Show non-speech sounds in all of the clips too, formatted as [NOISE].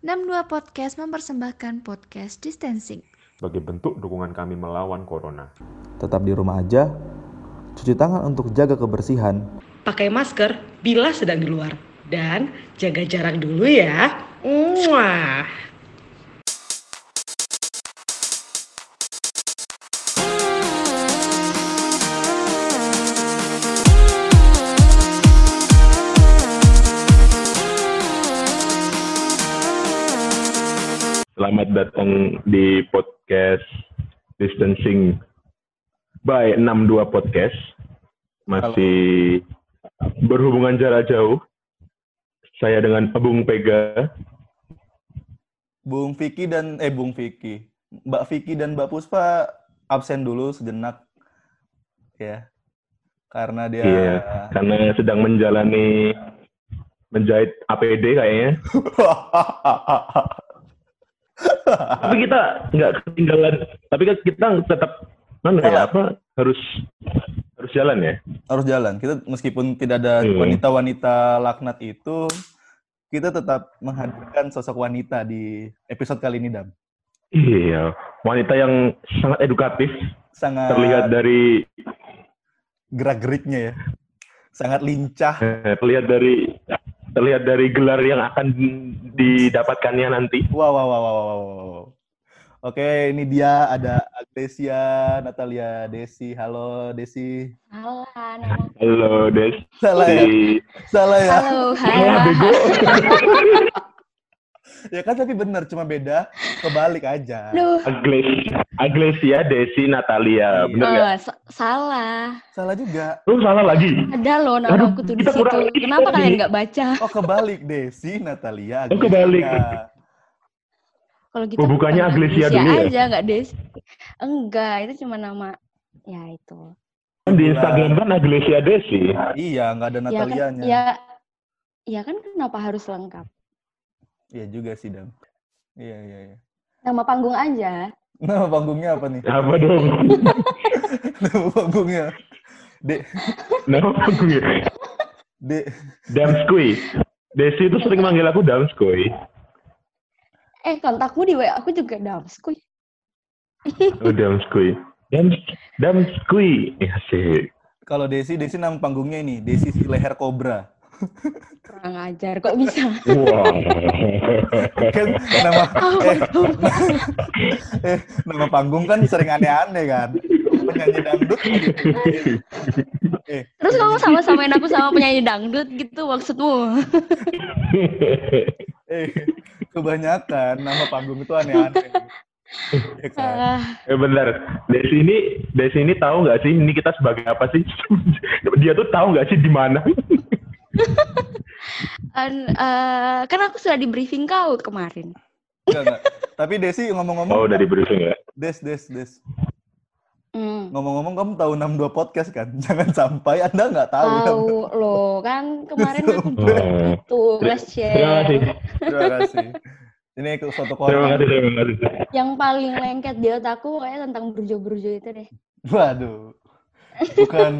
62 Podcast mempersembahkan podcast distancing. sebagai bentuk dukungan kami melawan corona. Tetap di rumah aja, cuci tangan untuk jaga kebersihan, pakai masker bila sedang di luar, dan jaga jarak dulu ya. Muah. Selamat datang di podcast Distancing by 62 Podcast. Masih berhubungan jarak jauh. Saya dengan Abung Pega. Bung Vicky dan eh Bung Vicky, Mbak Vicky dan Mbak Puspa absen dulu sejenak, ya, karena dia Iya, karena sedang menjalani menjahit APD kayaknya. [LAUGHS] Tapi kita nggak ketinggalan. Tapi kan kita tetap mana ya apa harus harus jalan ya. harus jalan. Kita meskipun tidak ada Hmm. wanita-wanita laknat itu, kita tetap menghadirkan sosok wanita di episode kali ini, Dam. Iya, wanita yang sangat edukatif Sangat terlihat dari gerak-geriknya ya, sangat lincah. eh, terlihat dari terlihat dari gelar yang akan didapatkannya nanti. Wow, wow, wow, wow, wow. Oke, ini dia ada Agnesia, Natalia, Desi. Halo, Desi. Halo, nama Halo, Des. Salah ya? Salah ya? Halo, Ah, bego. [LAUGHS] [LAUGHS] Ya kan tapi benar, cuma beda kebalik aja. Aglesia, Aglesia, Desi, Natalia. Iya. Bener nggak? eh, sa- salah. Salah juga. Lu salah lagi. Ada loh nama Aduh, aku tuh di situ. Kenapa ini. kalian nggak baca? Oh kebalik, Desi, Natalia, Oh, Agnesia. kebalik. Kalau gitu Oh, bukannya bukan Aglesia dulu ya? aja, nggak Des. Enggak, itu cuma nama. Ya itu. Kan Di Instagram kan Aglesia Desi. Iya, nggak ada Ya kan, Natalianya. ya, ya kan kenapa harus lengkap? Iya juga sih, Dam. Iya, iya, iya. Nama panggung aja. Nama panggungnya apa nih? Apa dong? [LAUGHS] Nama panggungnya. De, Nama panggungnya. De, Damskui. Desi itu sering manggil aku Damskui. Eh, kontakmu di WA aku juga damskuy. [LAUGHS] Oh, Damskui. Dam, Damskui. Ya sih. kalau Desi, Desi nama panggungnya ini, Desi si leher kobra. Kurang ajar, kok bisa? Wah. Kan nama [LAUGHS] eh, eh, nama panggung kan sering aneh-aneh kan. Penyanyi dangdut gitu. Eh, Terus kamu sama-samain aku sama penyanyi dangdut gitu maksudmu? [LAUGHS] eh, kebanyakan nama panggung itu aneh-aneh. Ya kan? Ah, Eh benar. Desi ini, Desi ini tahu nggak sih? Ini kita sebagai apa sih? [LAUGHS] Dia tuh tahu nggak sih di mana? An- eh, kan aku sudah di briefing kau kemarin. Enggak, enggak. Tapi Desi ngomong-ngomong, Oh, dari briefing ya. Des, Des, Des. Hmm. Ngomong-ngomong kamu tahu 62 podcast kan? [LAUGHS] Jangan sampai Anda nggak tahu. Tahu loh, kan kemarin aku Oh. tugas Terima kasih. Terima kasih. Ini suatu Terima kasih, terima kasih. Yang paling lengket di otakku kayak tentang burjo-burjo itu deh. Waduh. Bukan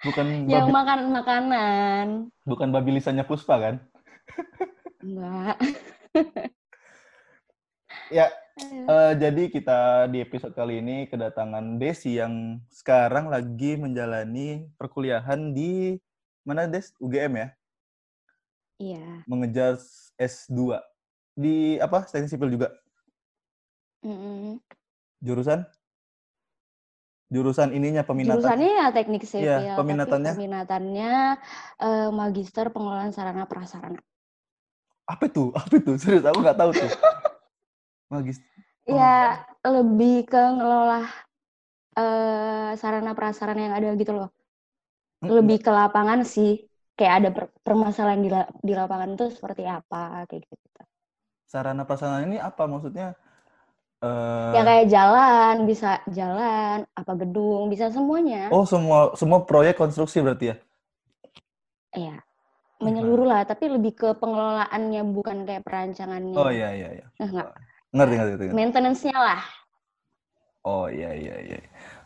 bukan Yang babi, makan makanan. bukan babi lisannya Puspa kan? [LAUGHS] Enggak. [LAUGHS] Ya, eh, jadi kita di episode kali ini kedatangan Desi yang sekarang lagi menjalani perkuliahan di mana Des? UGM ya? Iya. Mengejar S2. Di apa? Teknik sipil juga. Mm-mm. Jurusan? Jurusan ininya peminatan. Jurusannya ya teknik sipil. Iya, tapi peminatannya? peminatannya eh, magister pengelolaan sarana prasarana. Apa itu? [LAUGHS] Apa itu? Serius aku nggak tahu tuh. Magis. Ya lebih ke ngelola eh, sarana prasarana yang ada gitu loh. Lebih ke lapangan sih. Kayak ada per- permasalahan di, la- di lapangan itu seperti apa kayak gitu. sarana prasarana ini apa maksudnya? Eh, Ya kayak jalan, bisa jalan, apa gedung, bisa semuanya. oh semua semua proyek konstruksi berarti ya? Iya. Menyeluruh lah, tapi lebih ke pengelolaannya bukan kayak perancangannya. Oh iya iya iya. Enggak. Ngerti ngerti ngerti. Maintenance-nya lah. Oh iya iya iya.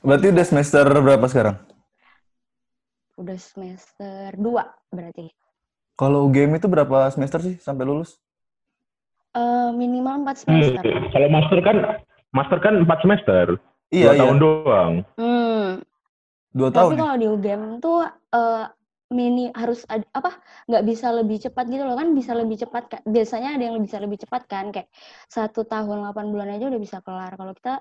Berarti udah semester berapa sekarang? Udah semester 2 berarti. Kalau UGM itu berapa semester sih sampai lulus? Eh, minimal 4 Hmm, semester. kalau master kan master kan 4 semester. Iya, Dua iya. tahun doang. Hmm. Dua Tapi tahun ya? kalau di UGM tuh eh, mini harus ad- apa nggak bisa lebih cepat gitu loh kan bisa lebih cepat Kak. biasanya ada yang bisa lebih cepat kan kayak satu tahun 8 bulan aja udah bisa kelar kalau kita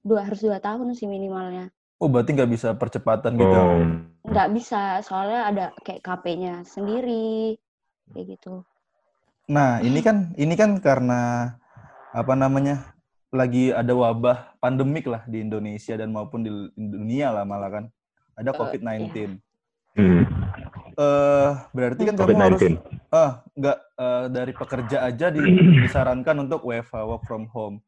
dua harus dua tahun sih minimalnya Oh, berarti nggak bisa percepatan gitu. Oh. nggak bisa soalnya ada kayak KP-nya sendiri kayak gitu Nah, ini kan ini kan karena apa namanya? lagi ada wabah pandemik lah di Indonesia dan maupun di dunia lah malah kan. Ada Eh, COVID-19. Hmm. Eh, berarti kan kamu harus COVID-19. ah nggak eh, dari pekerja aja di- disarankan untuk WFH work from home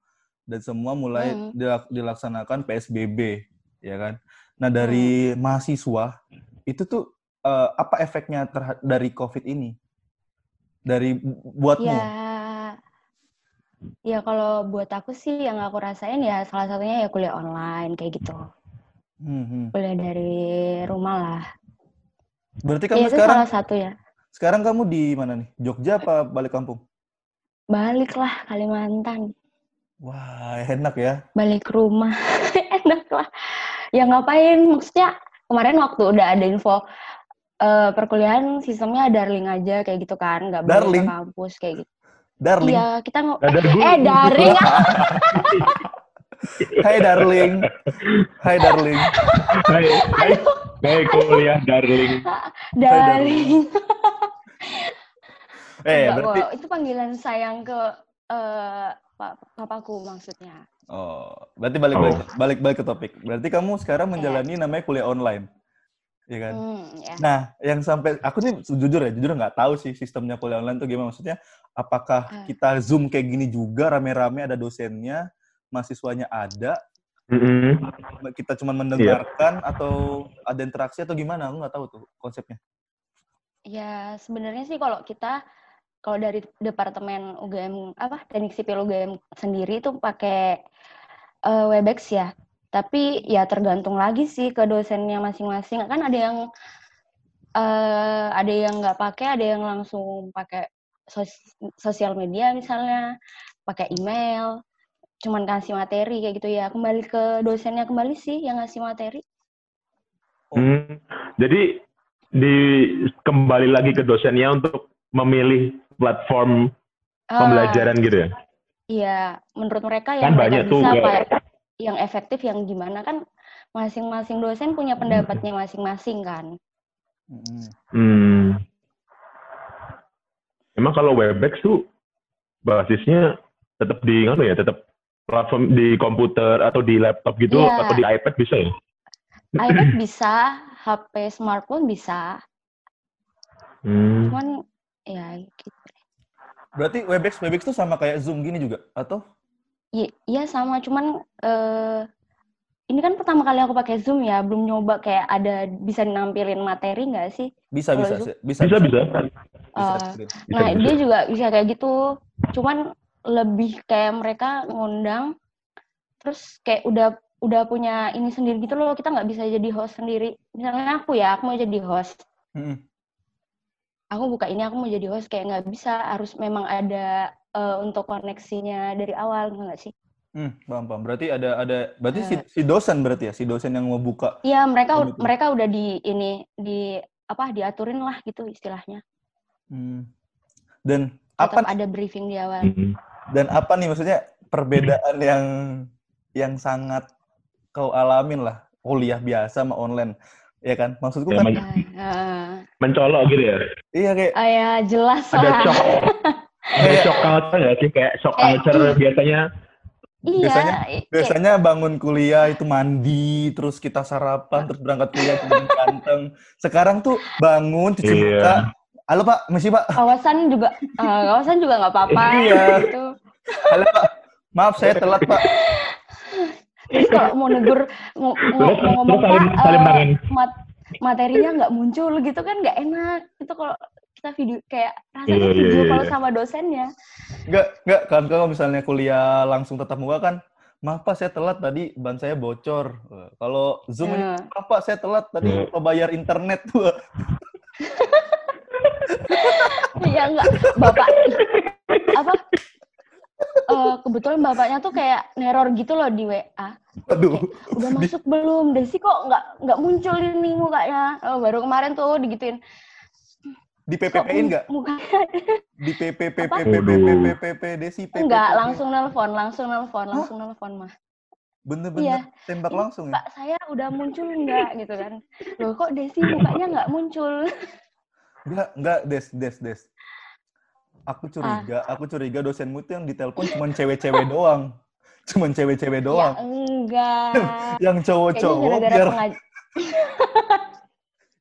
dan semua mulai Hmm. dilak- dilaksanakan PSBB ya kan. Nah dari mahasiswa itu tuh eh, apa efeknya dari COVID ini dari bu- buatmu? ya ya kalau buat aku sih yang aku rasain ya salah satunya ya kuliah online kayak gitu Hmm, hmm. kuliah dari rumah lah Berarti ya kamu itu sekarang salah satu ya sekarang kamu di mana nih? Jogja apa balik kampung? balik lah Kalimantan Wah enak ya. balik rumah [LAUGHS] enak lah ya ngapain maksudnya kemarin waktu udah ada info eh, perkuliahan sistemnya darling aja kayak gitu kan nggak Darling? ke kampus kayak gitu Darling. iya kita Ada [LAUGHS] guru. eh daring [LAUGHS] Hai darling. Hai darling. Hai, hai, hai kuliah darling. [LAUGHS] daring Eh Enggak berarti kok, itu panggilan sayang ke eh, pa- papaku maksudnya Oh, berarti balik balik balik balik ke topik. Berarti kamu sekarang menjalani namanya kuliah online, ya kan? hmm, ya. Nah, yang sampai aku nih jujur ya, jujur nggak tahu sih sistemnya kuliah online tuh gimana. Maksudnya, apakah Ah. kita zoom kayak gini juga rame-rame ada dosennya, mahasiswanya ada, Mm-mm. kita cuma mendengarkan atau ada interaksi atau gimana? Aku nggak tahu tuh konsepnya. Ya, sebenarnya sih kalau kita kalau dari departemen UGM apa teknik sipil UGM sendiri itu pakai eh, Webex ya. Tapi ya tergantung lagi sih ke dosennya masing-masing. Kan ada yang eh ada yang nggak pakai, ada yang langsung pakai sos- sosial media misalnya, pakai email, cuman kasih materi kayak gitu ya. Kembali ke dosennya kembali sih yang ngasih materi. Hmm. Jadi di kembali lagi ke dosennya untuk memilih platform Ah, pembelajaran gitu ya. Iya, menurut mereka Kan yang mereka banyak tuh, bisa yang efektif yang gimana kan masing-masing dosen punya pendapatnya masing-masing kan. Mm-mm. Hmm. Emang kalau Webex tuh basisnya tetap di apa ya? Tetap platform di komputer atau di laptop gitu Iya. atau di iPad bisa ya? iPad bisa, HP smartphone bisa, Hmm. cuman ya gitu. Berarti Webex Webex tuh sama kayak Zoom gini juga atau? Iya, iya sama, cuman eh ini kan pertama kali aku pakai Zoom ya, belum nyoba kayak ada bisa nampilin materi nggak sih? Bisa bisa bisa Bisa bisa. Bisa, Eh, screen. Bisa, Nah, bisa. dia juga bisa kayak gitu. Cuman lebih kayak mereka ngundang terus kayak udah udah punya ini sendiri gitu loh. Kita nggak bisa jadi host sendiri. Misalnya aku ya, aku mau jadi host. Mm-mm. Aku buka ini, aku mau jadi host kayak nggak bisa. Harus memang ada eh, untuk koneksinya dari awal, nggak sih? Hmm, paham, paham. Berarti ada ada berarti si, Eh. si dosen berarti ya, si dosen yang mau buka. Iya, mereka itu. mereka udah di ini di apa diaturin lah gitu istilahnya. Hmm. Dan Tetap apa ada briefing di awal. Hmm. dan apa nih maksudnya perbedaan yang yang sangat kau alamin lah kuliah biasa sama online ya kan maksudku Ya, kan men- eh, mencolok gitu ya. iya kayak ah, ya jelas Ada lah. shock. [LAUGHS] Ada shock culture nggak sih? Kayak shock Eh, culture biasanya. Iya, Biasanya- i- kayak- biasanya bangun kuliah itu mandi terus kita sarapan terus berangkat kuliah kemudian ganteng sekarang tuh bangun cuci Iya. muka halo pak misi pak kawasan juga eh, kawasan juga nggak apa-apa Iya. gitu. halo pak maaf saya telat pak Terus kalau mau negur mau, mau, mau ngomong Pak, salim eh, tangan. mat- materinya nggak muncul gitu kan nggak enak. Itu kalau kita video kayak rasanya iya, video iya, kalau iya. sama dosennya. Enggak, enggak. Kan kalau misalnya kuliah langsung tetap muka kan, maaf pak saya telat tadi ban saya bocor. Eh, Kalau Zoom ini, Nah. maaf pak saya telat tadi lupa bayar internet. [LAUGHS] Wah, ya enggak bapak apa eh, kebetulan bapaknya tuh kayak neror gitu loh di WA. Aduh. Udah masuk belum? Desi kok nggak nggak muncul ini mukanya? Oh, baru kemarin tuh digituin. Di PPP-in nggak? Di PPP, Apa? PPP, Desi, PPP. enggak, langsung nelpon, langsung nelpon, langsung nelpon mah. Bener-bener Iya. tembak langsung ya? Pak saya udah muncul enggak gitu kan. Loh kok Desi mukanya nggak muncul? Enggak, enggak, Des, Des, Des. Aku Ah. curiga, aku curiga dosenmu tuh yang ditelepon cuman cewek-cewek doang. Cuman cewek-cewek Ya doang. enggak. Yang cowok-cowok biar.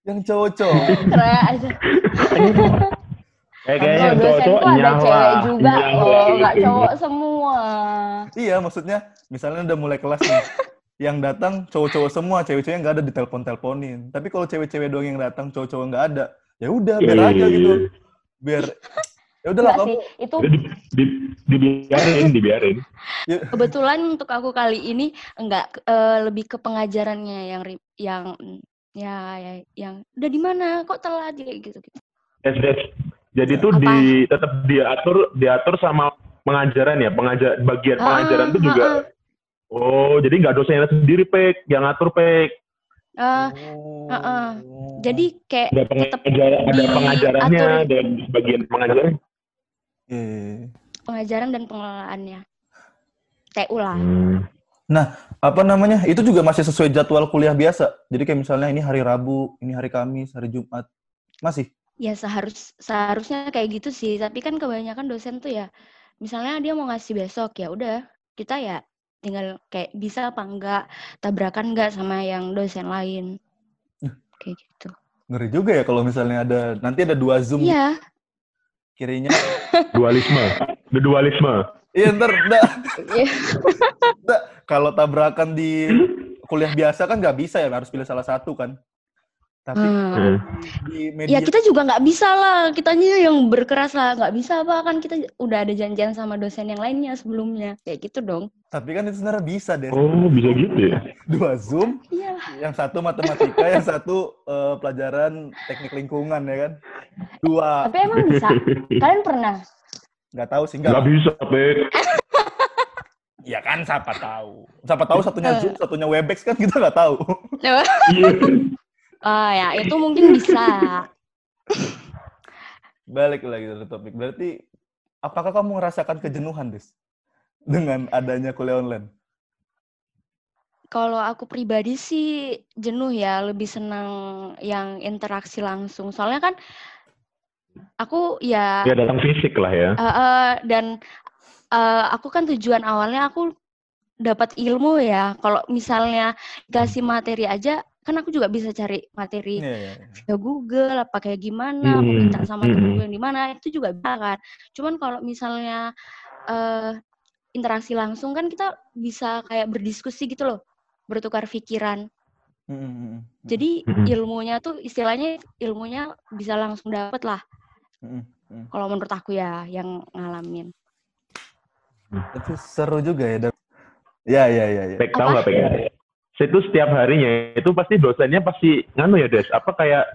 Yang cowok-cowok. Aja. Loh, kayaknya cowok-cowok ada cewek juga loh, nggak gitu. cowok semua. Iya, maksudnya misalnya udah mulai kelas nih. Yang datang cowok-cowok semua, cewek-cewek nggak ada ditelepon-teleponin. Tapi kalau cewek-cewek doang yang datang, cowok-cowok nggak ada. Ya udah, biar aja iya, gitu. Biar ya udahlah kamu itu Udah di, di, dibiarin, dibiarin. ya, kebetulan untuk aku kali ini enggak eh, lebih ke pengajarannya yang yang ya, ya yang udah di mana kok telat ya gitu gitu. Des, des. Jadi tuh Apa? di tetap diatur diatur sama pengajaran ya, pengajar bagian pengajaran tuh juga. Oh, jadi nggak dosennya sendiri pek, yang ngatur pek. Eh, oh. heeh. jadi kayak Ada tetap pengajar, ada pengajarannya dan bagian pengajaran. Iya. pengajaran dan pengelolaannya. TU lah. Hmm. Apa namanya? Itu juga masih sesuai jadwal kuliah biasa. Jadi kayak misalnya ini hari Rabu, ini hari Kamis, hari Jumat. Masih? Ya seharus seharusnya kayak gitu sih, tapi kan kebanyakan dosen tuh ya misalnya dia mau ngasih besok ya udah kita ya tinggal kayak bisa apa enggak tabrakan enggak sama yang dosen lain. Kayak gitu. Ngeri juga ya kalau misalnya ada nanti ada dua Zoom Iya. kirinya. Dualisme. The dualisme. Iya ntar nggak, Iya. nggak. kalau tabrakan di kuliah biasa kan nggak bisa ya harus pilih salah satu kan. Tapi Hmm. di Ya media kita juga nggak bisa lah, kitanya yang berkeras lah, nggak bisa apa kan kita udah ada janjian sama dosen yang lainnya sebelumnya, kayak gitu dong. tapi kan itu sebenarnya bisa deh. Oh, bisa gitu ya. Dua Zoom, Iya. yang satu matematika, yang satu eh, pelajaran teknik lingkungan ya kan. Dua Tapi emang bisa. Kalian pernah? Nggak tahu sih Nggak nggak. bisa, pek. [LAUGHS] Ya kan siapa tahu. Siapa tahu satunya Zoom, satunya Webex kan kita nggak tahu. Iya. Oh ya, itu mungkin bisa. Balik lagi dari topik. Berarti apakah kamu merasakan kejenuhan, Des? Dengan adanya kuliah online? Kalau aku pribadi sih jenuh ya, lebih senang yang interaksi langsung. Soalnya kan aku ya Ya datang fisik lah ya. eh, eh, dan eh, aku kan tujuan awalnya aku dapat ilmu ya. Kalau misalnya kasih materi aja, kan aku juga bisa cari materi Iya, iya. via Google apa kayak gimana, aku Hmm, minta sama hmm. temenku yang di mana, itu juga bisa kan. Cuman kalau misalnya eh, interaksi langsung kan kita bisa kayak berdiskusi gitu loh, bertukar pikiran. Mm, mm, mm. Jadi ilmunya tuh istilahnya ilmunya bisa langsung dapet lah. Mm, mm. Kalau menurut aku ya yang ngalamin. Itu seru juga ya. Dan... Ya, ya, ya, ya. Pek tahu nggak pek? Itu setiap harinya itu pasti dosennya pasti nganu ya Des. Apa kayak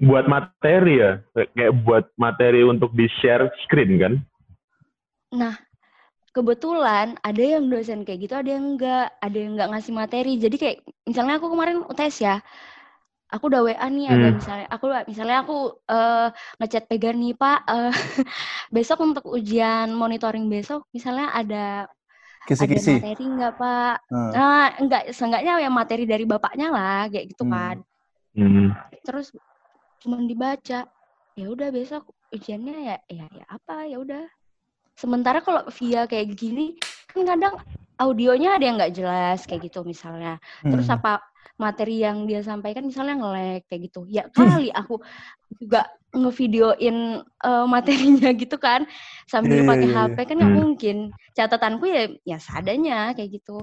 buat materi ya? Kayak- Kayak buat materi untuk di share screen kan? Nah, kebetulan ada yang dosen kayak gitu, ada yang enggak, ada yang enggak ngasih materi. Jadi kayak misalnya aku kemarin UTS ya, aku udah WA nih ada Hmm. misalnya aku misalnya aku eh, ngechat Pegan nih Pak, eh, [LAUGHS] besok untuk ujian monitoring besok misalnya ada ada Kisi-kisi. materi enggak Pak? Nah, Nah, enggak, seenggaknya ya materi dari bapaknya lah, kayak gitu Hmm. kan. Hmm. Terus cuman dibaca. Ya udah besok ujiannya ya ya ya apa ya udah. Sementara kalau via kayak gini kan kadang audionya ada yang nggak jelas kayak gitu misalnya. Terus hmm. apa materi yang dia sampaikan misalnya nge-lag kayak gitu. Ya kali aku juga ngevideoin eh, materinya [LAUGHS] gitu kan sambil Iya, iya, pakai iya, HP kan nggak Hmm. mungkin. Catatanku ya ya seadanya kayak gitu.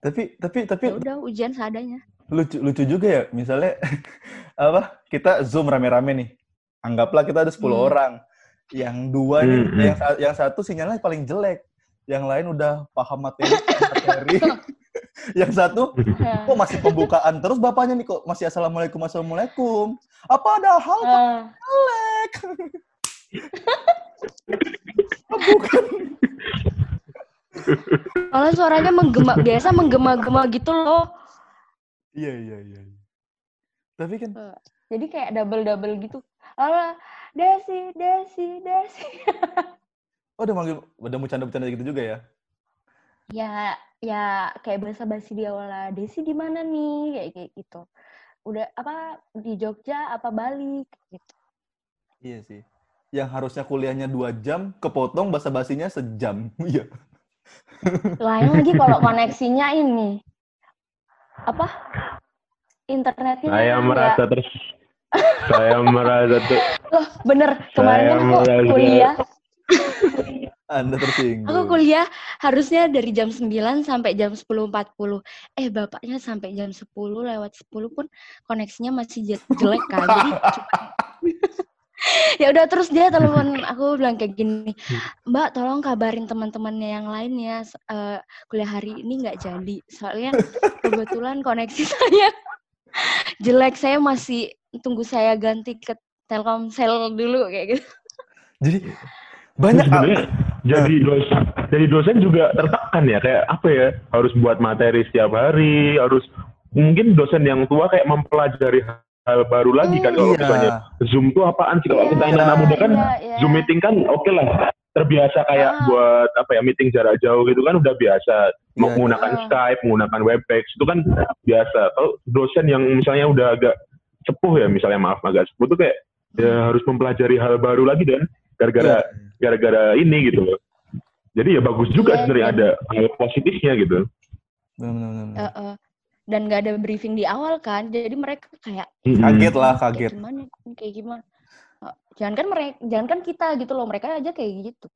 Tapi tapi tapi Ya udah ujian seadanya. lucu lucu juga ya. Misalnya [LAUGHS] apa? Kita Zoom rame-rame nih. Anggaplah kita ada 10 Hmm. orang. Yang dua nih, Hmm, hmm. yang yang satu sinyalnya paling jelek. Yang lain udah paham materi, [LAUGHS] materi. [LAUGHS] yang satu Nah, kok masih pembukaan terus bapaknya nih kok masih assalamualaikum assalamualaikum. Apa ada hal eh, jelek? [LAUGHS] Bukan. Soalnya suaranya menggema, biasa menggema-gema gitu loh. Iya, iya, iya. Tapi kan Jadi kayak double-double gitu. Halo, Desi, Desi, Desi. [LAUGHS] oh udah manggil udah mau canda-bercanda gitu juga ya? ya, ya kayak bahasa basi di awal lah. Desi di mana nih? Kayak kayak gitu. Udah apa di Jogja apa balik gitu. Iya sih. Yang harusnya kuliahnya dua jam, kepotong bahasa basinya sejam. [LAUGHS] Iya. Lain lagi kalau koneksinya ini apa? Internetnya Saya merasa terus saya merasa tuh Loh, bener. Kemarin Saya kan aku merasa- kuliah, Anda tersinggung. aku kuliah harusnya dari jam 9 sampai jam 10.40. Eh, bapaknya sampai jam 10 lewat 10 pun koneksinya masih je- jelek kan. Jadi [LAUGHS] ya udah terus dia telepon aku bilang kayak gini, Mbak tolong kabarin teman-temannya yang lain ya s- eh, kuliah hari ini nggak jadi. Soalnya kebetulan koneksi [LAUGHS] saya jelek. Saya masih tunggu saya ganti ke Telkomsel dulu kayak gitu. Jadi banyak jadi dosen jadi dosen juga tertekan ya kayak apa ya harus buat materi setiap hari harus mungkin dosen yang tua kayak mempelajari hal baru lagi kan kalau Iya. misalnya zoom tuh apaan sih kalau Iya, kita anak muda kan iya, iya. zoom meeting kan oke lah terbiasa kayak Ah. buat apa ya meeting jarak jauh gitu kan udah biasa Iya, menggunakan iya. Skype menggunakan Webex itu kan biasa kalau dosen yang misalnya udah agak sepuh ya misalnya maaf agak sepuh tuh kayak ya harus mempelajari hal baru lagi dan gara-gara gara-gara ini gitu loh. Jadi ya bagus juga Iya, sebenarnya dan- ada hal positifnya gitu. Benar-benar. Heeh. dan nggak ada briefing di awal kan jadi mereka kayak Kaget lah, kayak kaget. gimana kayak gimana jangan kan mereka jangan kan kita gitu loh mereka aja kayak gitu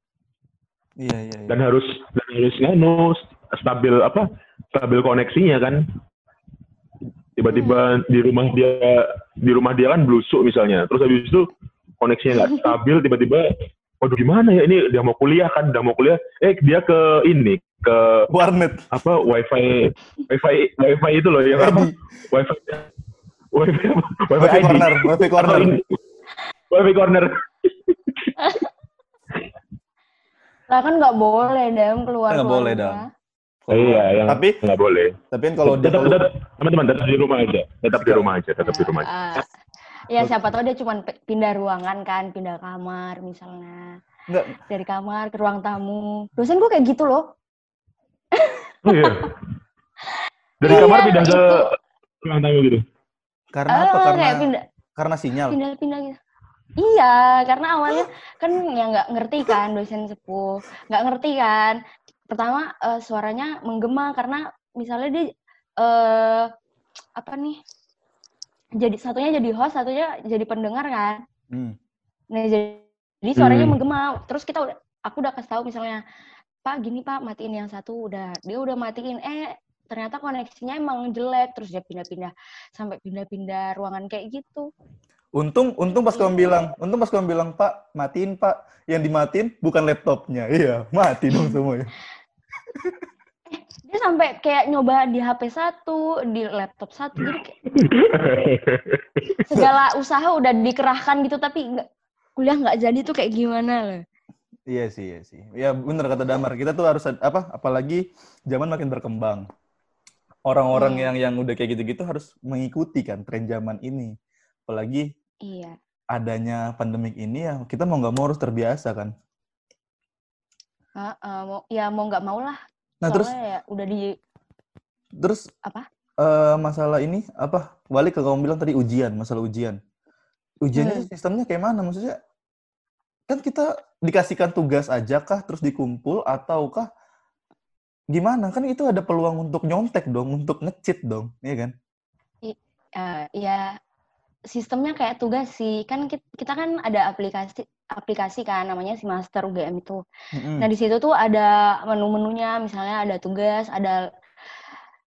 Iya, iya, iya. Dan harus dan harus nganu stabil apa? Stabil koneksinya kan. Tiba-tiba di rumah dia di rumah dia kan blusuk misalnya. Terus habis itu koneksinya nggak [LAUGHS] stabil tiba-tiba waduh gimana ya ini? Dia mau kuliah kan udah mau kuliah. Eh dia ke ini ke Warnet. apa wifi wifi wifi itu loh yang apa wifi wifi wifi, Wifi ID. corner, wifi corner. Wifi corner. Lah kan nggak boleh dam keluar Nggak boleh, rumah. Dam. iya yang Tapi nggak boleh. tapi kan kalau dia tetap tetap teman-teman tetap di rumah aja. Tetap di rumah aja tetap di rumah aja Ah, ya siapa tahu dia cuma pindah ruangan kan pindah kamar misalnya Nggak, dari kamar ke ruang tamu dosen gue kayak gitu loh oh iya [LAUGHS] dari Iya, kamar pindah ke itu. ruang tamu gitu karena Ah, apa? Karena kayak pindah karena sinyal. pindah-pindah gitu. Iya, karena awalnya kan yang nggak ngerti kan dosen sepuh, nggak ngerti kan. Pertama eh, suaranya menggema karena misalnya dia eh apa nih? Jadi satunya jadi host, satunya jadi pendengar kan. Hmm. Nah, jadi, jadi suaranya Hmm. menggema. Terus kita udah aku udah kasih tahu misalnya, "Pak, gini Pak, matiin yang satu udah." Dia udah matiin. Eh, ternyata koneksinya emang jelek terus dia pindah-pindah sampai pindah-pindah ruangan kayak gitu. Untung, untung pas kamu Iya. bilang, untung pas kamu bilang Pak, matiin Pak. Yang dimatiin bukan laptopnya, iya, mati dong semuanya. [LAUGHS] dia sampai kayak nyoba di HP satu, di laptop satu, jadi kayak [LAUGHS] segala usaha udah dikerahkan gitu, tapi nggak kuliah nggak jadi tuh kayak gimana loh. Iya sih, iya sih. Ya bener kata Damar. Kita tuh harus apa? Apalagi zaman makin berkembang. Orang-orang Hmm. yang yang udah kayak gitu-gitu harus mengikuti kan tren zaman ini. Apalagi Iya. adanya pandemik ini ya kita mau nggak mau harus terbiasa kan. Heeh, mau, ya mau nggak mau lah. Nah terus Soalnya ya udah di terus apa? eh, masalah ini apa? Balik ke kamu bilang tadi ujian, masalah ujian. Ujiannya Hmm. sistemnya kayak mana? Maksudnya kan kita dikasihkan tugas aja kah terus dikumpul ataukah gimana? Kan itu ada peluang untuk nyontek dong, untuk ngecit dong, iya kan? eh, ya sistemnya kayak tugas sih. Kan kit- kita, kan ada aplikasi aplikasi kan namanya si Master UGM itu. Mm-mm. Nah, di situ tuh ada menu-menunya, misalnya ada tugas, ada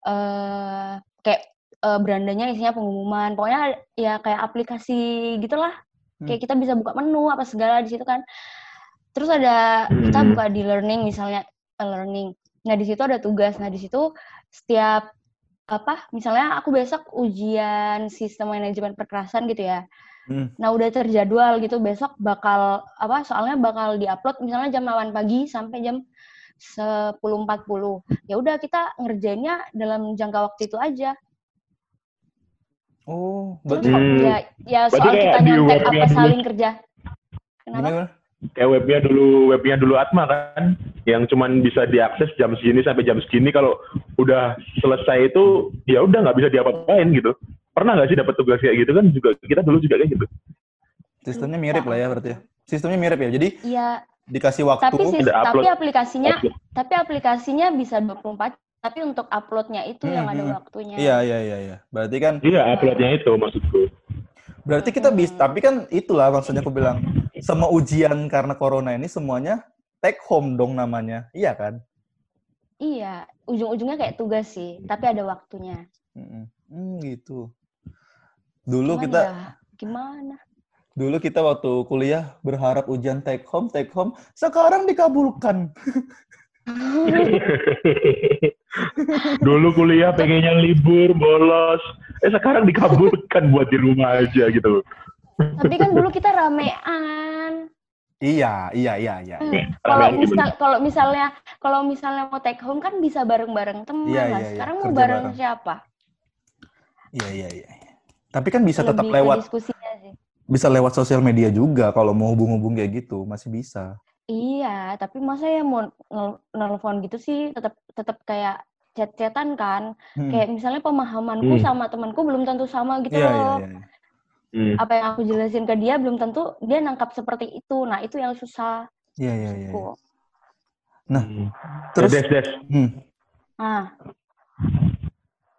eh kayak eh, berandanya isinya pengumuman. Pokoknya ya kayak aplikasi gitulah. Hmm. Kayak kita bisa buka menu apa segala di situ kan. Terus ada kita Hmm. buka di learning misalnya eh, learning. Nah, di situ ada tugas. Nah, di situ setiap apa? Misalnya aku besok ujian sistem manajemen perkerasan gitu ya. Hmm. Nah, udah terjadwal gitu besok bakal apa? Soalnya bakal diupload misalnya jam 8 pagi sampai jam 10.40. Ya udah kita ngerjainnya dalam jangka waktu itu aja. Oh, Terus berarti Hmm. ya ya soal kita nyontek apa saling kerja. Kenapa? gimana? Kayak webnya dulu, webnya dulu Atma kan, yang cuman bisa diakses jam segini sampai jam segini. Kalau udah selesai itu, ya udah nggak bisa diapa-apain gitu. Pernah nggak sih dapat tugas kayak gitu kan? Juga kita dulu juga kayak gitu. Sistemnya mirip lah ya berarti ya. Sistemnya mirip ya. Jadi Iya, dikasih waktu. tapi sih Ada tapi aplikasinya Upload. tapi aplikasinya bisa 24 tapi untuk uploadnya itu yang Hmm, ada hmm. waktunya. Iya, iya, iya, iya. Berarti kan Iya, uploadnya itu maksudku. Berarti kita bisa, tapi kan itulah maksudnya aku bilang semua ujian karena corona ini semuanya take home dong namanya. Iya kan? Iya, ujung-ujungnya kayak tugas sih, tapi ada waktunya. Hmm, gitu. Dulu Cuman kita ya, gimana? dulu kita waktu kuliah berharap ujian take home, take home, sekarang dikabulkan. [LAUGHS] [LAUGHS] Dulu kuliah pengennya libur, bolos. Eh sekarang dikabulkan buat di rumah aja gitu. Tapi kan dulu kita ramean. Iya, iya, iya, iya. Hmm, Kalau misal kalau misalnya kalau misalnya mau take home kan bisa bareng-bareng teman Iya, lah. iya, iya, Sekarang mau kerja bareng bareng. siapa? Iya, iya, iya. Tapi kan bisa tetap Lebih ke lewat diskusinya sih. bisa lewat sosial media juga kalau mau hubung-hubung kayak gitu, masih bisa. Iya, tapi masa ya mau nel- nelfon gitu sih tetap tetap kayak chat-chatan kan. Hmm. Kayak misalnya pemahamanku Hmm. sama temanku belum tentu sama gitu Iya, iya, loh. iya. iya. Hmm. Apa yang aku jelasin ke dia belum tentu dia nangkap seperti itu. Nah, itu yang susah. Iya, iya, iya. Ku. Nah, Hmm. terus Des, Des, hmm, Ah,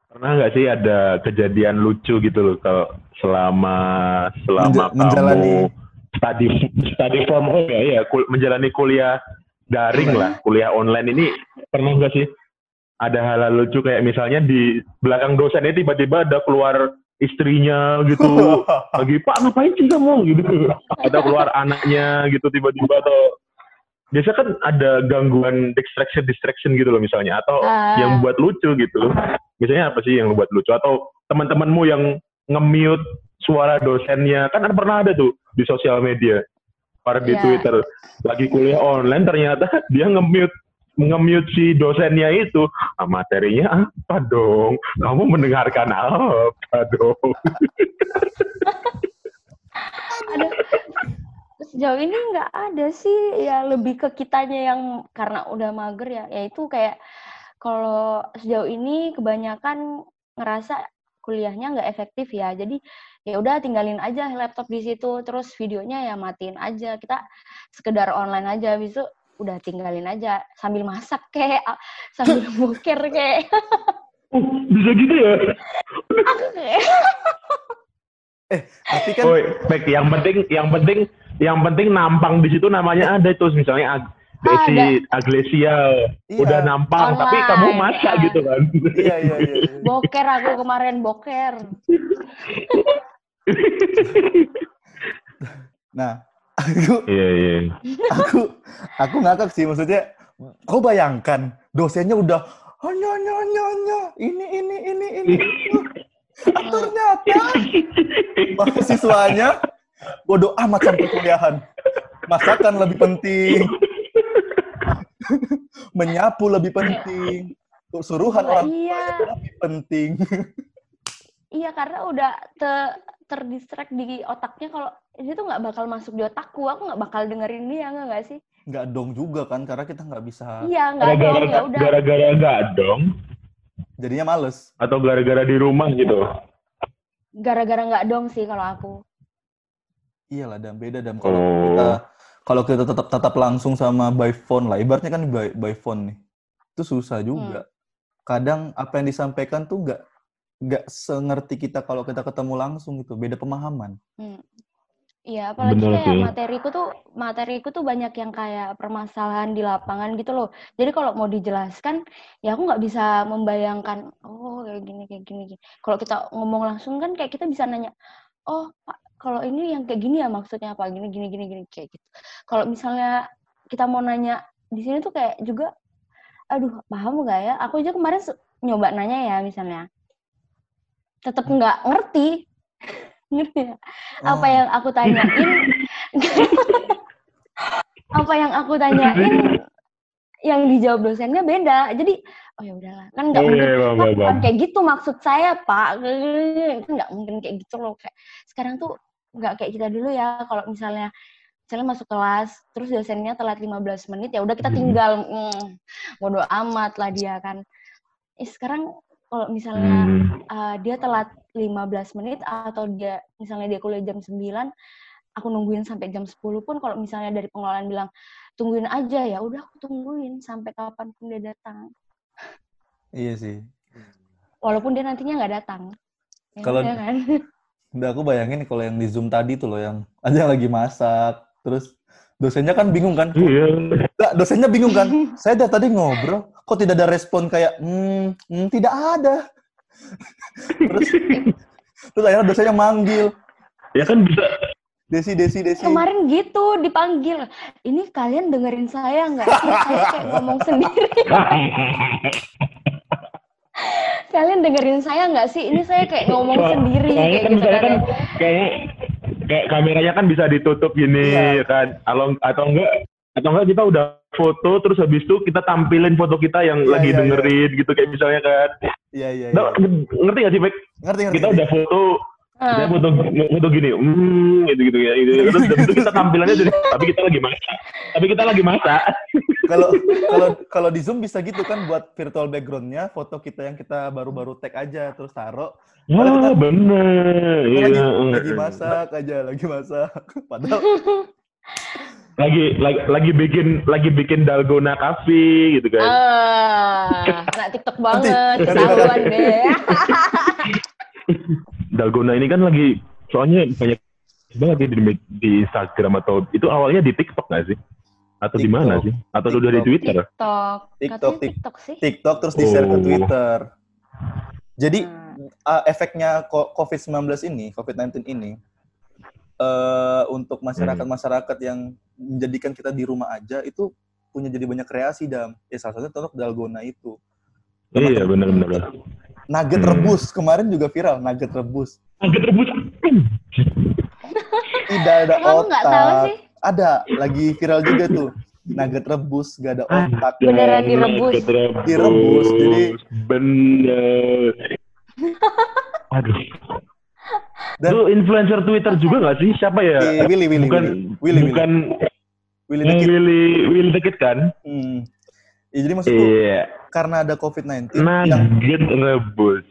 pernah nggak sih ada kejadian lucu gitu loh kalau selama selama Menja- menjalani- kamu study study from home ya, ya kul- menjalani kuliah daring lah, kuliah online ini. Pernah nggak sih ada hal-hal lucu kayak misalnya di belakang dosennya tiba-tiba ada keluar istrinya gitu [LAUGHS] lagi pak ngapain sih kamu? gitu. Ada keluar anaknya gitu tiba-tiba atau biasa kan ada gangguan distraction distraction gitu loh misalnya atau Ah. yang buat lucu gitu. Misalnya apa sih yang buat lucu? Atau teman-temanmu yang nge-mute suara dosennya. Kan ada pernah ada tuh di sosial media. Pada di Iya. Twitter. Lagi kuliah online ternyata [LAUGHS] dia nge-mute nge-mute si dosennya itu. Ah, materinya apa dong? Kamu mendengarkan apa dong? [LAUGHS] Ada sejauh ini nggak ada sih. Ya lebih ke kitanya yang karena udah mager ya. Yaitu kayak kalau sejauh ini kebanyakan ngerasa kuliahnya nggak efektif ya. Jadi ya udah tinggalin aja laptop di situ terus videonya ya matiin aja kita sekedar online aja habis itu udah tinggalin aja sambil masak kayak sambil [LAUGHS] boker kayak Oh, bisa gitu ya tapi kan Oh, baik. Yang penting, yang penting, yang penting nampang di situ namanya ada tuh, misalnya Ag Desi Aglesia Iya. udah nampang, tapi Online, kamu masak gitu kan. iya, iya, iya. iya. boker aku kemarin boker [LAUGHS] [LAUGHS] Nah, aku Iya iya. aku aku ngakak sih maksudnya kau bayangkan dosennya udah hanya hanya hanya hanya ini ini ini ini. [LAUGHS] Ah, ternyata mahasiswanya bodoh amat sampai kuliahan. Masakan lebih penting. [LAUGHS] Menyapu lebih penting. Suruhan orang tua iya lebih penting. Iya karena udah te terdistract di otaknya kalau ini tuh nggak bakal masuk di otakku, aku nggak bakal dengerin dia nggak nggak sih? nggak dong juga kan karena kita nggak bisa Iya nggak dong Gara-gara ya udah. gara-gara nggak dong, jadinya males atau gara-gara di rumah gitu. Gara-gara nggak dong sih kalau aku. iyalah dan beda dan kalau Oh. kita kalau kita tetap tetap langsung sama by phone lah ibaratnya kan by, by phone nih itu susah juga kadang apa yang disampaikan tuh nggak nggak sengerti kita kalau kita ketemu langsung gitu beda pemahaman Hmm. Iya, apalagi Bener kayak sih. materiku tuh materiku tuh banyak yang kayak permasalahan di lapangan gitu loh. Jadi kalau mau dijelaskan, ya aku nggak bisa membayangkan, oh kayak gini kayak gini. gini. Kalau kita ngomong langsung kan kayak kita bisa nanya, oh Pak, kalau ini yang kayak gini ya maksudnya apa? Gini gini gini gini kayak gitu. Kalau misalnya kita mau nanya di sini tuh kayak juga, aduh paham nggak ya? Aku aja kemarin nyoba nanya ya misalnya, tetap nggak ngerti. ngerti ya? apa yang aku tanyain [LAUGHS] apa yang aku tanyain yang dijawab dosennya beda. Jadi oh ya udahlah kan nggak Iya, mungkin "Pak, bang, bukan bang. kayak gitu maksud saya pak kan nggak mungkin kayak gitu loh kayak sekarang tuh nggak kayak kita dulu ya kalau misalnya misalnya masuk kelas terus dosennya telat 15 menit ya udah kita Hmm. tinggal mm, bodo amat lah dia kan eh, sekarang kalau misalnya Hmm. uh, dia telat 15 menit atau dia misalnya dia kuliah jam 9 aku nungguin sampai jam 10 pun kalau misalnya dari pengelolaan bilang tungguin aja ya udah aku tungguin sampai kapan pun dia datang Iya sih. walaupun dia nantinya nggak datang ya Kalau- udah kan Udah aku bayangin kalau yang di Zoom tadi tuh loh yang ada yang lagi masak, terus dosennya kan bingung kan? Iya. Nggak, dosennya bingung kan? Saya dari tadi ngobrol, kok tidak ada respon kayak, hmm, hmm, tidak ada. terus, terus akhirnya dosennya manggil, Ya kan bisa. Desi, Desi, Desi. kemarin gitu dipanggil ini kalian dengerin saya nggak sih saya kayak ngomong sendiri kalian dengerin saya nggak sih ini saya kayak ngomong sendiri Soalnya kayak kan gitu kan kan kayak kayak kameranya kan bisa ditutup gini Iya. kan. Atau atau enggak atau enggak kita udah foto terus habis itu kita tampilin foto kita yang Iya, lagi iya, dengerin gitu kayak misalnya kan. Iya, iya, iya. Nah, ngerti gak sih, Pak? Ngerti, ngerti. Kita udah foto Ah. kita foto foto gini, hmm, gitu gitu ya, gitu. Terus habis itu kita tampilannya jadi, tapi kita lagi masak, tapi kita lagi masak. Kalau kalau kalau di Zoom bisa gitu kan buat virtual background-nya foto kita yang kita baru-baru tag aja terus taruh. Wah, kita- bener. kita Iya. lagi, lagi masak aja, lagi masak. Padahal [LAUGHS] Lagi, lagi lagi bikin lagi bikin dalgona cafe gitu kan. Ah, anak TikTok banget, ketahuan deh. [LAUGHS] Dalgona ini kan lagi soalnya banyak banget di, di Instagram atau itu awalnya di TikTok nggak sih? Atau di mana sih? Atau udah di. Twitter? TikTok. TikTok, TikTok sih. TikTok terus di-share ke Oh. Twitter. Jadi Hmm. uh, efeknya ko- COVID-19 ini, COVID-19 ini, eh untuk masyarakat-masyarakat yang menjadikan kita di rumah aja itu punya jadi banyak kreasi dam. Ya salah satunya contoh dalgona itu. Iya benar-benar. Nugget Hmm. rebus kemarin juga viral nugget rebus. Agak rebus. Tidak ada Emang otak. sih. Ada lagi viral juga tuh. Nugget rebus gak ada otak. Beneran direbus. Direbus. Direbus, jadi- bener. [LAUGHS] Aduh. Dan- Itu influencer Twitter juga nggak sih? Siapa ya? Eh, Willy, Willy, bukan, Willy. Willy, Willy. bukan Willy yang. Willy, Willy the Kid kan? Hmm. Ya, jadi maksudku Iya. karena ada COVID-19 yang Nugget rebus.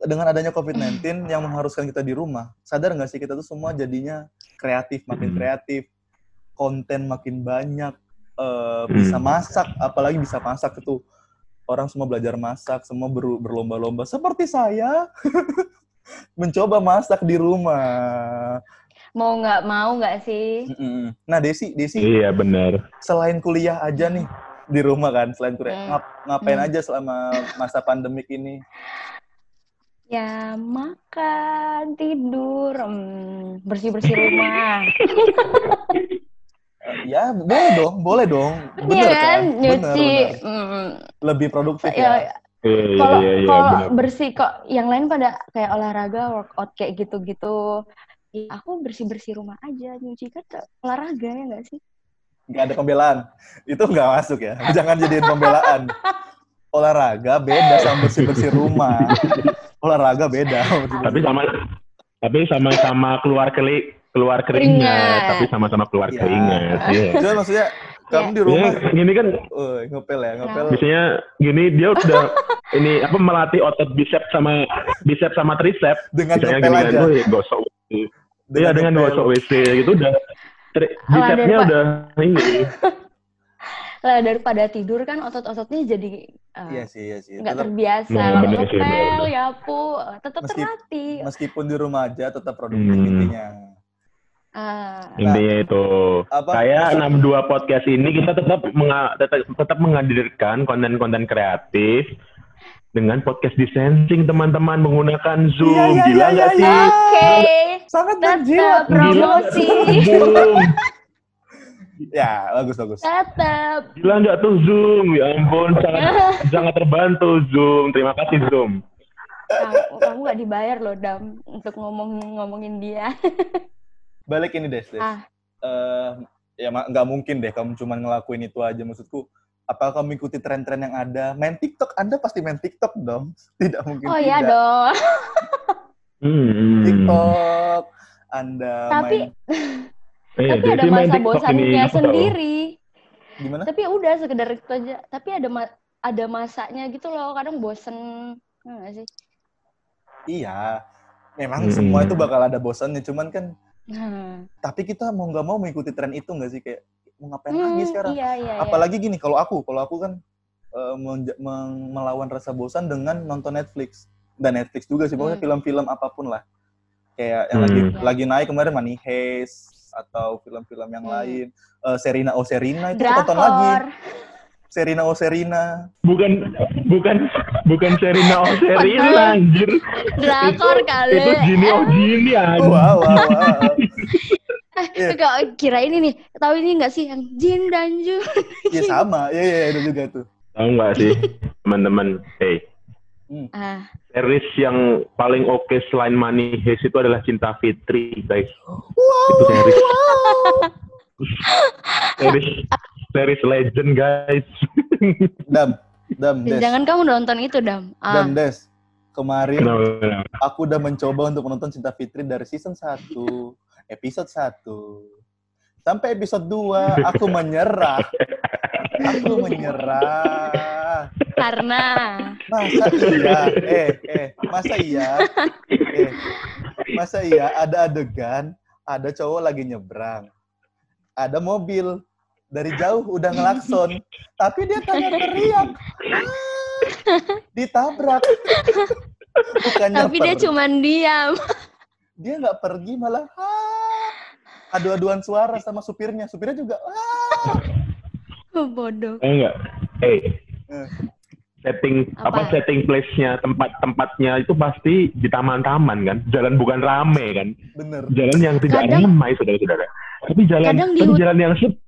dengan adanya COVID-19 yang mengharuskan kita di rumah, sadar nggak sih kita tuh semua jadinya kreatif, makin Hmm. kreatif, konten makin banyak, bisa Hmm. masak, apalagi bisa masak itu orang semua belajar masak, semua ber- berlomba-lomba seperti saya [LAUGHS] mencoba masak di rumah. Mau nggak mau nggak sih? Mm-mm. Nah Desi, Desi Iya benar. selain kuliah aja nih di rumah kan, selain kuliah Hmm. ngap- ngapain Hmm. aja selama masa pandemik ini? Ya makan, tidur, hmm, bersih-bersih rumah. Eh, [LAUGHS] Ya boleh dong, boleh dong, Iya bener kan? kan? Bener, Nyuci. bener. hmm, lebih produktif ya, ya. Iya, kalau iya, iya, kalau bersih kok yang lain pada kayak olahraga workout kayak gitu-gitu ya aku bersih-bersih rumah aja nyuci kan olahraga ya nggak sih Nggak ada pembelaan. Itu nggak masuk ya. [LAUGHS] Jangan jadiin pembelaan. Olahraga beda sama bersih-bersih rumah. Olahraga beda. Tapi sama tapi sama-sama keluar keli keluar keringat, Keringat. tapi sama-sama keluar Iya. keringat. Iya. Cuma maksudnya kamu di Ya, rumah, gini kan oh, ngepel ya, ngepel. biasanya gini dia udah [LAUGHS] ini apa melatih otot bicep sama bicep sama tricep. dengan Misalnya ngepel gini aja. kan, "Wih, gosok. Iya dengan ngepel. gosok WC gitu udah tri- Oh, Pak. udah ini. [LAUGHS] lah daripada tidur kan otot-ototnya jadi uh, Iya sih, iya sih. nggak terbiasa Nah, ngepel ya pu tetap Meski- terlatih meskipun di rumah aja tetap produktif Hmm. Intinya. Ah, Intinya itu. Apa? Kayak 62 podcast ini kita tetap menga- tetap, tetap menghadirkan konten-konten kreatif dengan podcast distancing teman-teman menggunakan Zoom. Iya, iya, Gila iya, nggak iya, sih? oke Sangat tetap menjilat. promosi Zoom. [LAUGHS] Ya, bagus bagus. tetap Gila nggak tuh Zoom? Ya ampun, sangat [LAUGHS] sangat terbantu Zoom. Terima kasih Zoom. kamu kamu nggak dibayar loh dam untuk ngomong ngomongin dia [LAUGHS] Balik ini Des, Des. Ah. Eh, ya nggak mungkin deh kamu cuma ngelakuin itu aja maksudku. Apakah kamu ikuti tren-tren yang ada? Main TikTok, Anda pasti main TikTok dong. [LAUGHS] Tidak mungkin Oh iya tidak. dong. Hmm. TikTok, Anda Tapi main Eh, [LAUGHS] tapi ada main masa TikTok ini, bosannya sendiri. gimana? Tapi udah sekedar itu aja. Tapi ada ma- ada masanya gitu loh. Kadang bosen. Enggak nggak sih? Iya. Memang Hmm. semua itu bakal ada bosannya, cuman kan Nah. tapi kita mau nggak mau mengikuti tren itu nggak sih kayak mau ngapain Hmm, lagi sekarang? Iya, iya, iya. Apalagi gini, kalau aku, kalau aku kan eh, meng- melawan rasa bosan dengan nonton Netflix dan Netflix juga sih, pokoknya Hmm. film-film apa pun lah. Kayak yang Hmm. lagi lagi naik kemarin Money Heist atau film-film yang Hmm. lain. Eh, Serina oh Serina itu aku tonton lagi. Serina oh Serina. Bukan bukan bukan Serina oh Serina anjir. Drakor itu, kali. Itu Gini oh Gini anjir. Wow, wow, wow. [LAUGHS] Iya. Kok kira ini nih, tahu ini nggak sih yang Jin dan Jun? Iya sama, iya iya itu juga tuh. Tahu nggak sih teman-teman? Hey, Ah, series yang paling oke selain Money Heist itu adalah Cinta Fitri, guys. Wow, Itu series. wow. series series legend, guys. [LAUGHS] Dam, Dam, Des. jangan kamu nonton itu, Dam. Ah, Dam, Des. Kemarin Kenapa, kenapa? aku udah mencoba untuk menonton Cinta Fitri dari season 1, episode 1. Sampai episode 2, aku menyerah. Aku menyerah. karena Masa iya? Eh, eh, masa iya? Eh, masa iya ada adegan, ada cowok lagi nyebrang. Ada mobil dari jauh udah ngelakson, tapi dia kagak teriak. [LAUGHS] Ditabrak. Bukannya tapi dia cuman diam. dia nggak pergi malah ah, adu-aduan suara sama supirnya. Supirnya juga ah. Bodoh. Eh, enggak. Hey, Eh, setting apa, Apa? setting place-nya, tempat-tempatnya itu pasti di taman-taman kan. Jalan bukan rame kan. bener, Jalan yang tidak Kadang- ramai saudara-saudara. Tapi jalan Kadang di tapi jalan yang sepi.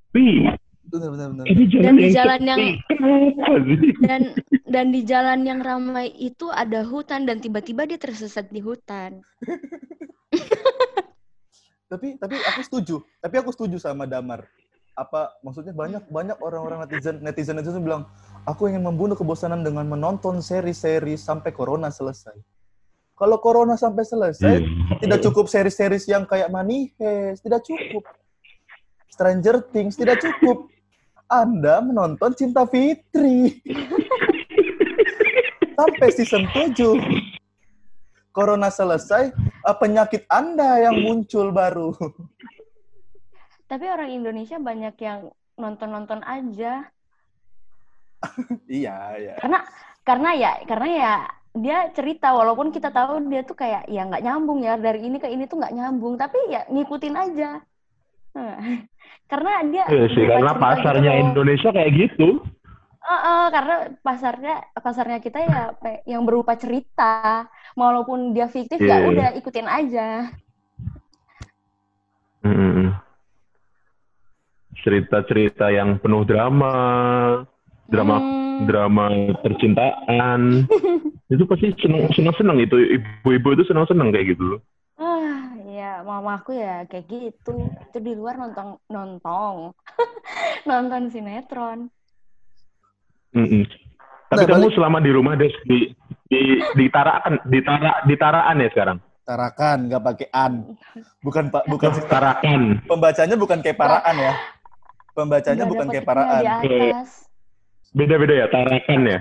Bener, bener. Tapi jalan Dan di jalan sepi. yang- Kenapa sih? Dan dan di jalan yang ramai itu ada hutan dan tiba-tiba dia tersesat di hutan. [LAUGHS] tapi tapi aku setuju tapi aku setuju sama Damar apa maksudnya banyak banyak orang-orang netizen netizen netizen bilang aku ingin membunuh kebosanan dengan menonton seri-seri sampai corona selesai kalau corona sampai selesai Iya. tidak cukup seri-seri yang kayak Money Heist tidak cukup Stranger Things tidak cukup. Anda menonton Cinta Fitri. Sampai season 7 corona selesai eh, penyakit anda yang muncul baru. Tapi orang Indonesia banyak yang nonton-nonton aja. [LAUGHS] iya iya. Karena karena ya karena ya dia cerita walaupun kita tahu dia tuh kayak ya nggak nyambung ya dari ini ke ini tuh nggak nyambung. Tapi ya ngikutin aja. Karena dia Iya sih, karena pasarnya gitu. Indonesia kayak gitu. Eh, eh, karena pasarnya pasarnya kita ya yang berupa cerita walaupun dia fiktif ya Iya. udah ikutin aja. Cerita-cerita yang penuh drama, drama Hmm, drama percintaan. [LAUGHS] itu pasti seneng seneng seneng itu ibu-ibu itu seneng seneng kayak gitu loh. Mamaku ya kayak gitu. Itu di luar nonton nonton [LAUGHS] nonton sinetron. Mm-mm. Tapi Nah, kamu balik- selama di rumah des di di di tarakan di tara di taraan ya sekarang. tarakan nggak pakai an bukan pak bukan [LAUGHS] tarakan. pembacanya bukan kayak paraan ya pembacanya ada bukan kayak paraan di atas. Beda-beda ya tarakan ya.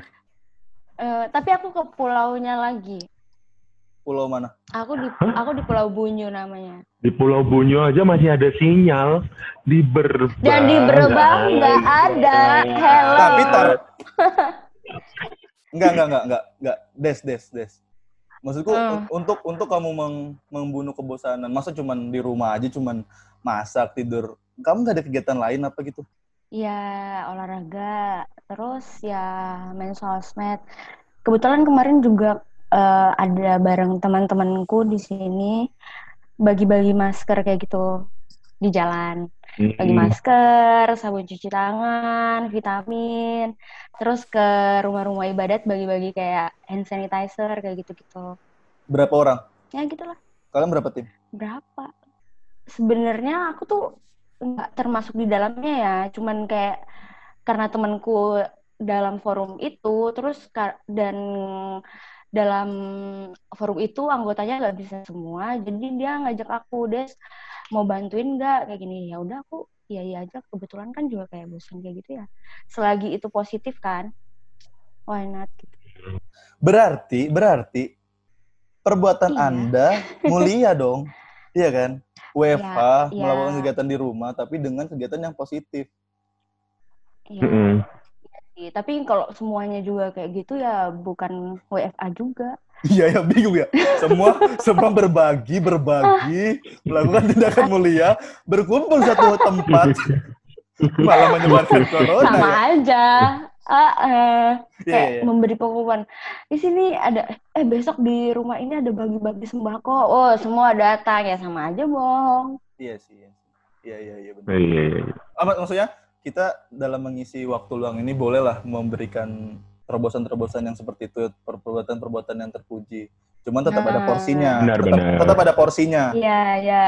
Eh, tapi aku ke pulaunya lagi. Pulau mana Aku di aku di Pulau Bunyu namanya. Di Pulau Bunyu aja masih ada sinyal. Di Berbang. Dan di Berbang nggak ada. Hello. tapi tar [LAUGHS] Enggak, enggak, enggak, enggak, enggak. Des, des, des. Maksudku Hmm. un- untuk untuk kamu meng- membunuh kebosanan, masa cuman di rumah aja cuman masak, tidur. Kamu nggak ada kegiatan lain apa gitu? Ya, olahraga. Terus ya main sosmed. Kebetulan kemarin juga eh, ada bareng teman-temanku di sini bagi-bagi masker kayak gitu di jalan. Bagi masker, sabun cuci tangan, vitamin. Terus ke rumah-rumah ibadat bagi-bagi kayak hand sanitizer kayak gitu-gitu. Berapa orang? Ya gitulah. Kalian berapa tim? Berapa? Sebenarnya aku tuh nggak termasuk di dalamnya ya, cuman kayak karena temanku dalam forum itu terus dan dalam forum itu anggotanya nggak bisa semua jadi dia ngajak aku des mau bantuin nggak kayak gini ya udah aku iya iya aja kebetulan kan juga kayak bosan kayak gitu ya selagi itu positif kan why not gitu Berarti, berarti perbuatan Iya. Anda [LAUGHS] mulia dong. Iya kan? WFH, Iya, melakukan iya. kegiatan di rumah, tapi dengan kegiatan yang positif. Iya. Sih. tapi kalau semuanya juga kayak gitu ya bukan WFA juga [LAUGHS] Iya, ya bingung ya. Semua semua berbagi, berbagi, [LAUGHS] melakukan tindakan mulia, berkumpul satu tempat, malah menyebarkan corona sama ya. aja eh, Iya, kayak iya. memberi pengumuman di sini ada eh besok di rumah ini ada bagi-bagi sembako oh semua datang ya sama aja bohong Iya sih. iya sih. Iya, iya, iya benar. Iya, iya, iya. Mak- maksudnya kita dalam mengisi waktu luang ini bolehlah memberikan terobosan-terobosan yang seperti itu, perbuatan-perbuatan yang terpuji. Cuman tetap ada Nah. porsinya. Benar, tetap, benar. tetap ada porsinya. iya iya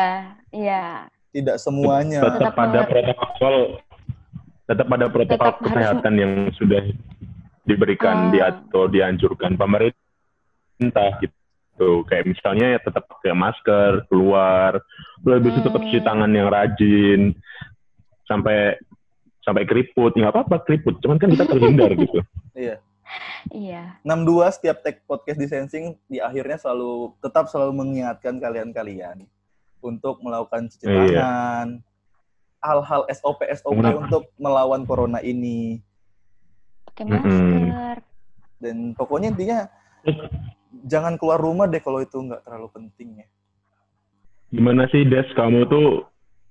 iya Tidak semuanya. Tetap Tetap ada protokol, tetap ada protokol Tetap harus- kesehatan yang sudah diberikan Ah. di atau dianjurkan pemerintah gitu. Kayak misalnya ya tetap pakai masker, keluar, lebih itu tetap Hmm. cuci tangan yang rajin, sampai sampai keriput, nggak apa-apa keriput, cuman kan kita terhindar [LAUGHS] gitu. Iya. iya 62 setiap tag podcast di Sensing di akhirnya selalu tetap selalu mengingatkan kalian-kalian untuk melakukan cuci Iya. tangan, hal-hal SOP SOP Kenapa? untuk melawan corona ini pakai masker dan pokoknya intinya jangan keluar rumah deh kalau itu nggak terlalu penting ya. Gimana sih Des, kamu tuh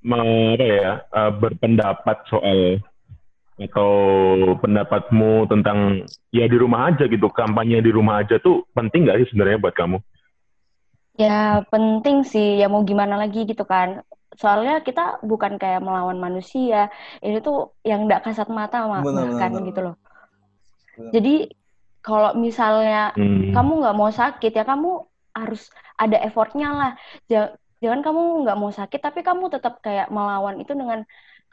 apa ya eh, berpendapat soal atau pendapatmu tentang ya di rumah aja gitu kampanye di rumah aja tuh penting nggak sih sebenarnya buat kamu? ya penting sih. Ya mau gimana lagi gitu kan. Soalnya kita bukan kayak melawan manusia. Ini tuh yang tidak kasat mata ma- Benar, bahkan gitu loh. Benar. jadi kalau misalnya Hmm. kamu nggak mau sakit ya kamu harus ada effortnya lah. Ja- jangan kamu nggak mau sakit tapi kamu tetap kayak melawan itu dengan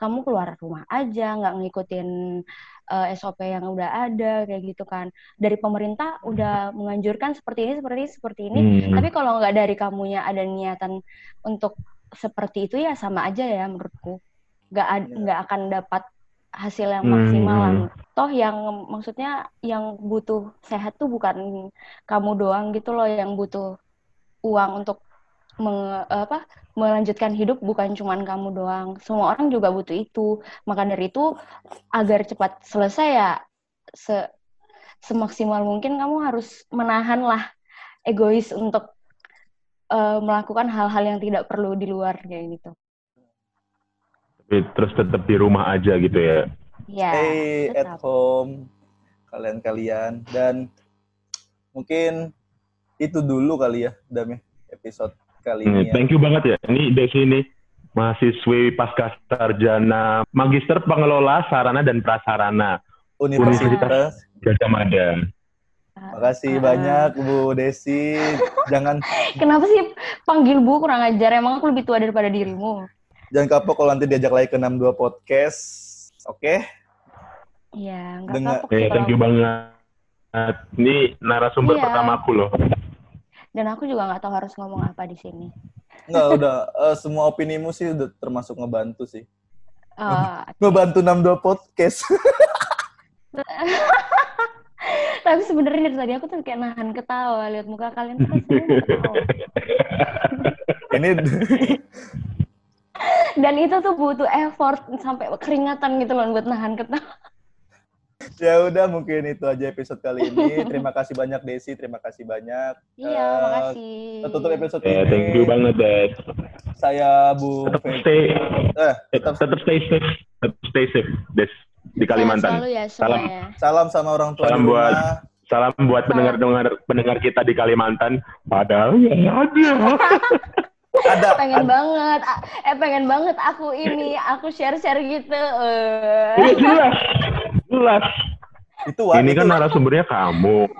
kamu keluar rumah aja nggak ngikutin eh, SOP yang udah ada kayak gitu kan dari pemerintah udah menganjurkan seperti ini seperti ini seperti ini Hmm. tapi kalau nggak dari kamunya ada niatan untuk seperti itu ya sama aja ya menurutku nggak ad- Ya. nggak akan dapat hasil yang Hmm. maksimal lah. toh yang maksudnya yang butuh sehat tuh bukan kamu doang gitu loh yang butuh uang untuk menge- apa melanjutkan hidup bukan cuman kamu doang. Semua orang juga butuh itu. Maka dari itu agar cepat selesai ya se semaksimal mungkin kamu harus menahan lah egois untuk eh, melakukan hal-hal yang tidak perlu di luar kayak gitu. Tapi terus tetap di rumah aja gitu ya. ya Stay at home kalian-kalian. Dan mungkin itu dulu kali ya Dam ya, episode kali ini ya. Thank you banget ya. Ini Desi ini mahasiswi pasca sarjana Magister Pengelola Sarana dan Prasarana Universitas. Gajah Mada. Makasih banyak Bu Desi. [LAUGHS] Jangan kenapa sih panggil bu kurang ajar emang aku lebih tua daripada dirimu jangan kapok kalau nanti diajak lagi ke 62 podcast. Oke? Iya, nggak Dengar- kapok Ya, sih thank you banget. Ini narasumber Iya. pertamaku loh. Dan aku juga nggak tahu harus ngomong apa di sini. Enggak, udah eh, semua opinimu sih udah termasuk ngebantu sih. Eh, [LAUGHS] Ngebantu 62 podcast. [LAUGHS] tapi sebenarnya dari tadi aku tuh kayak nahan ketawa lihat muka kalian tuh nggak [LAUGHS] ini Dan itu tuh butuh effort sampai keringatan gitu loh buat nahan ketawa. Ya udah mungkin itu aja episode kali ini. [LAUGHS] Terima kasih banyak Desi, terima kasih banyak. Iya, Eh, makasih. Kita tutup episode Ya, ini. thank you banget, Des. Saya Bu Tetap Fe- stay, eh, tetap, tetap stay safe, tetap stay safe, Des, di Kalimantan. selalu ya Salam. semuanya. salam sama orang tua Salam buat rumah. Salam buat pendengar-pendengar pendengar kita di Kalimantan. Padahal ya ada. [LAUGHS] Ada, [LAUGHS] Pengen ada. banget, eh pengen banget aku ini, aku share-share gitu. eh. Iya jelas, jelas. Itu Ini itu. kan narasumbernya kamu. [LAUGHS]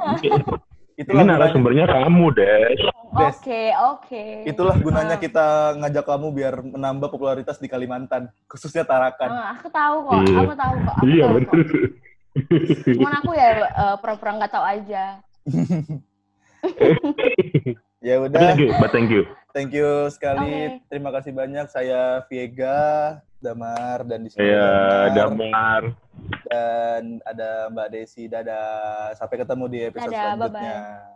Itulah Ini gunanya, narasumbernya kamu, Des. Des. Oke, oke. itulah gunanya Ah. kita ngajak kamu biar menambah popularitas di Kalimantan, khususnya Tarakan. Ah, aku tahu kok, Iya. aku tahu kok. Aku Iya, kok. Cuman aku ya eh, pura-pura nggak tahu aja. [LAUGHS] Ya udah, thank you, but thank you. Thank you sekali. Oke. Terima kasih banyak. Saya Viega, Damar dan di sini Saya ada Damar, Damar. dan ada Mbak Desi. Dadah. Sampai ketemu di episode Dadah, selanjutnya.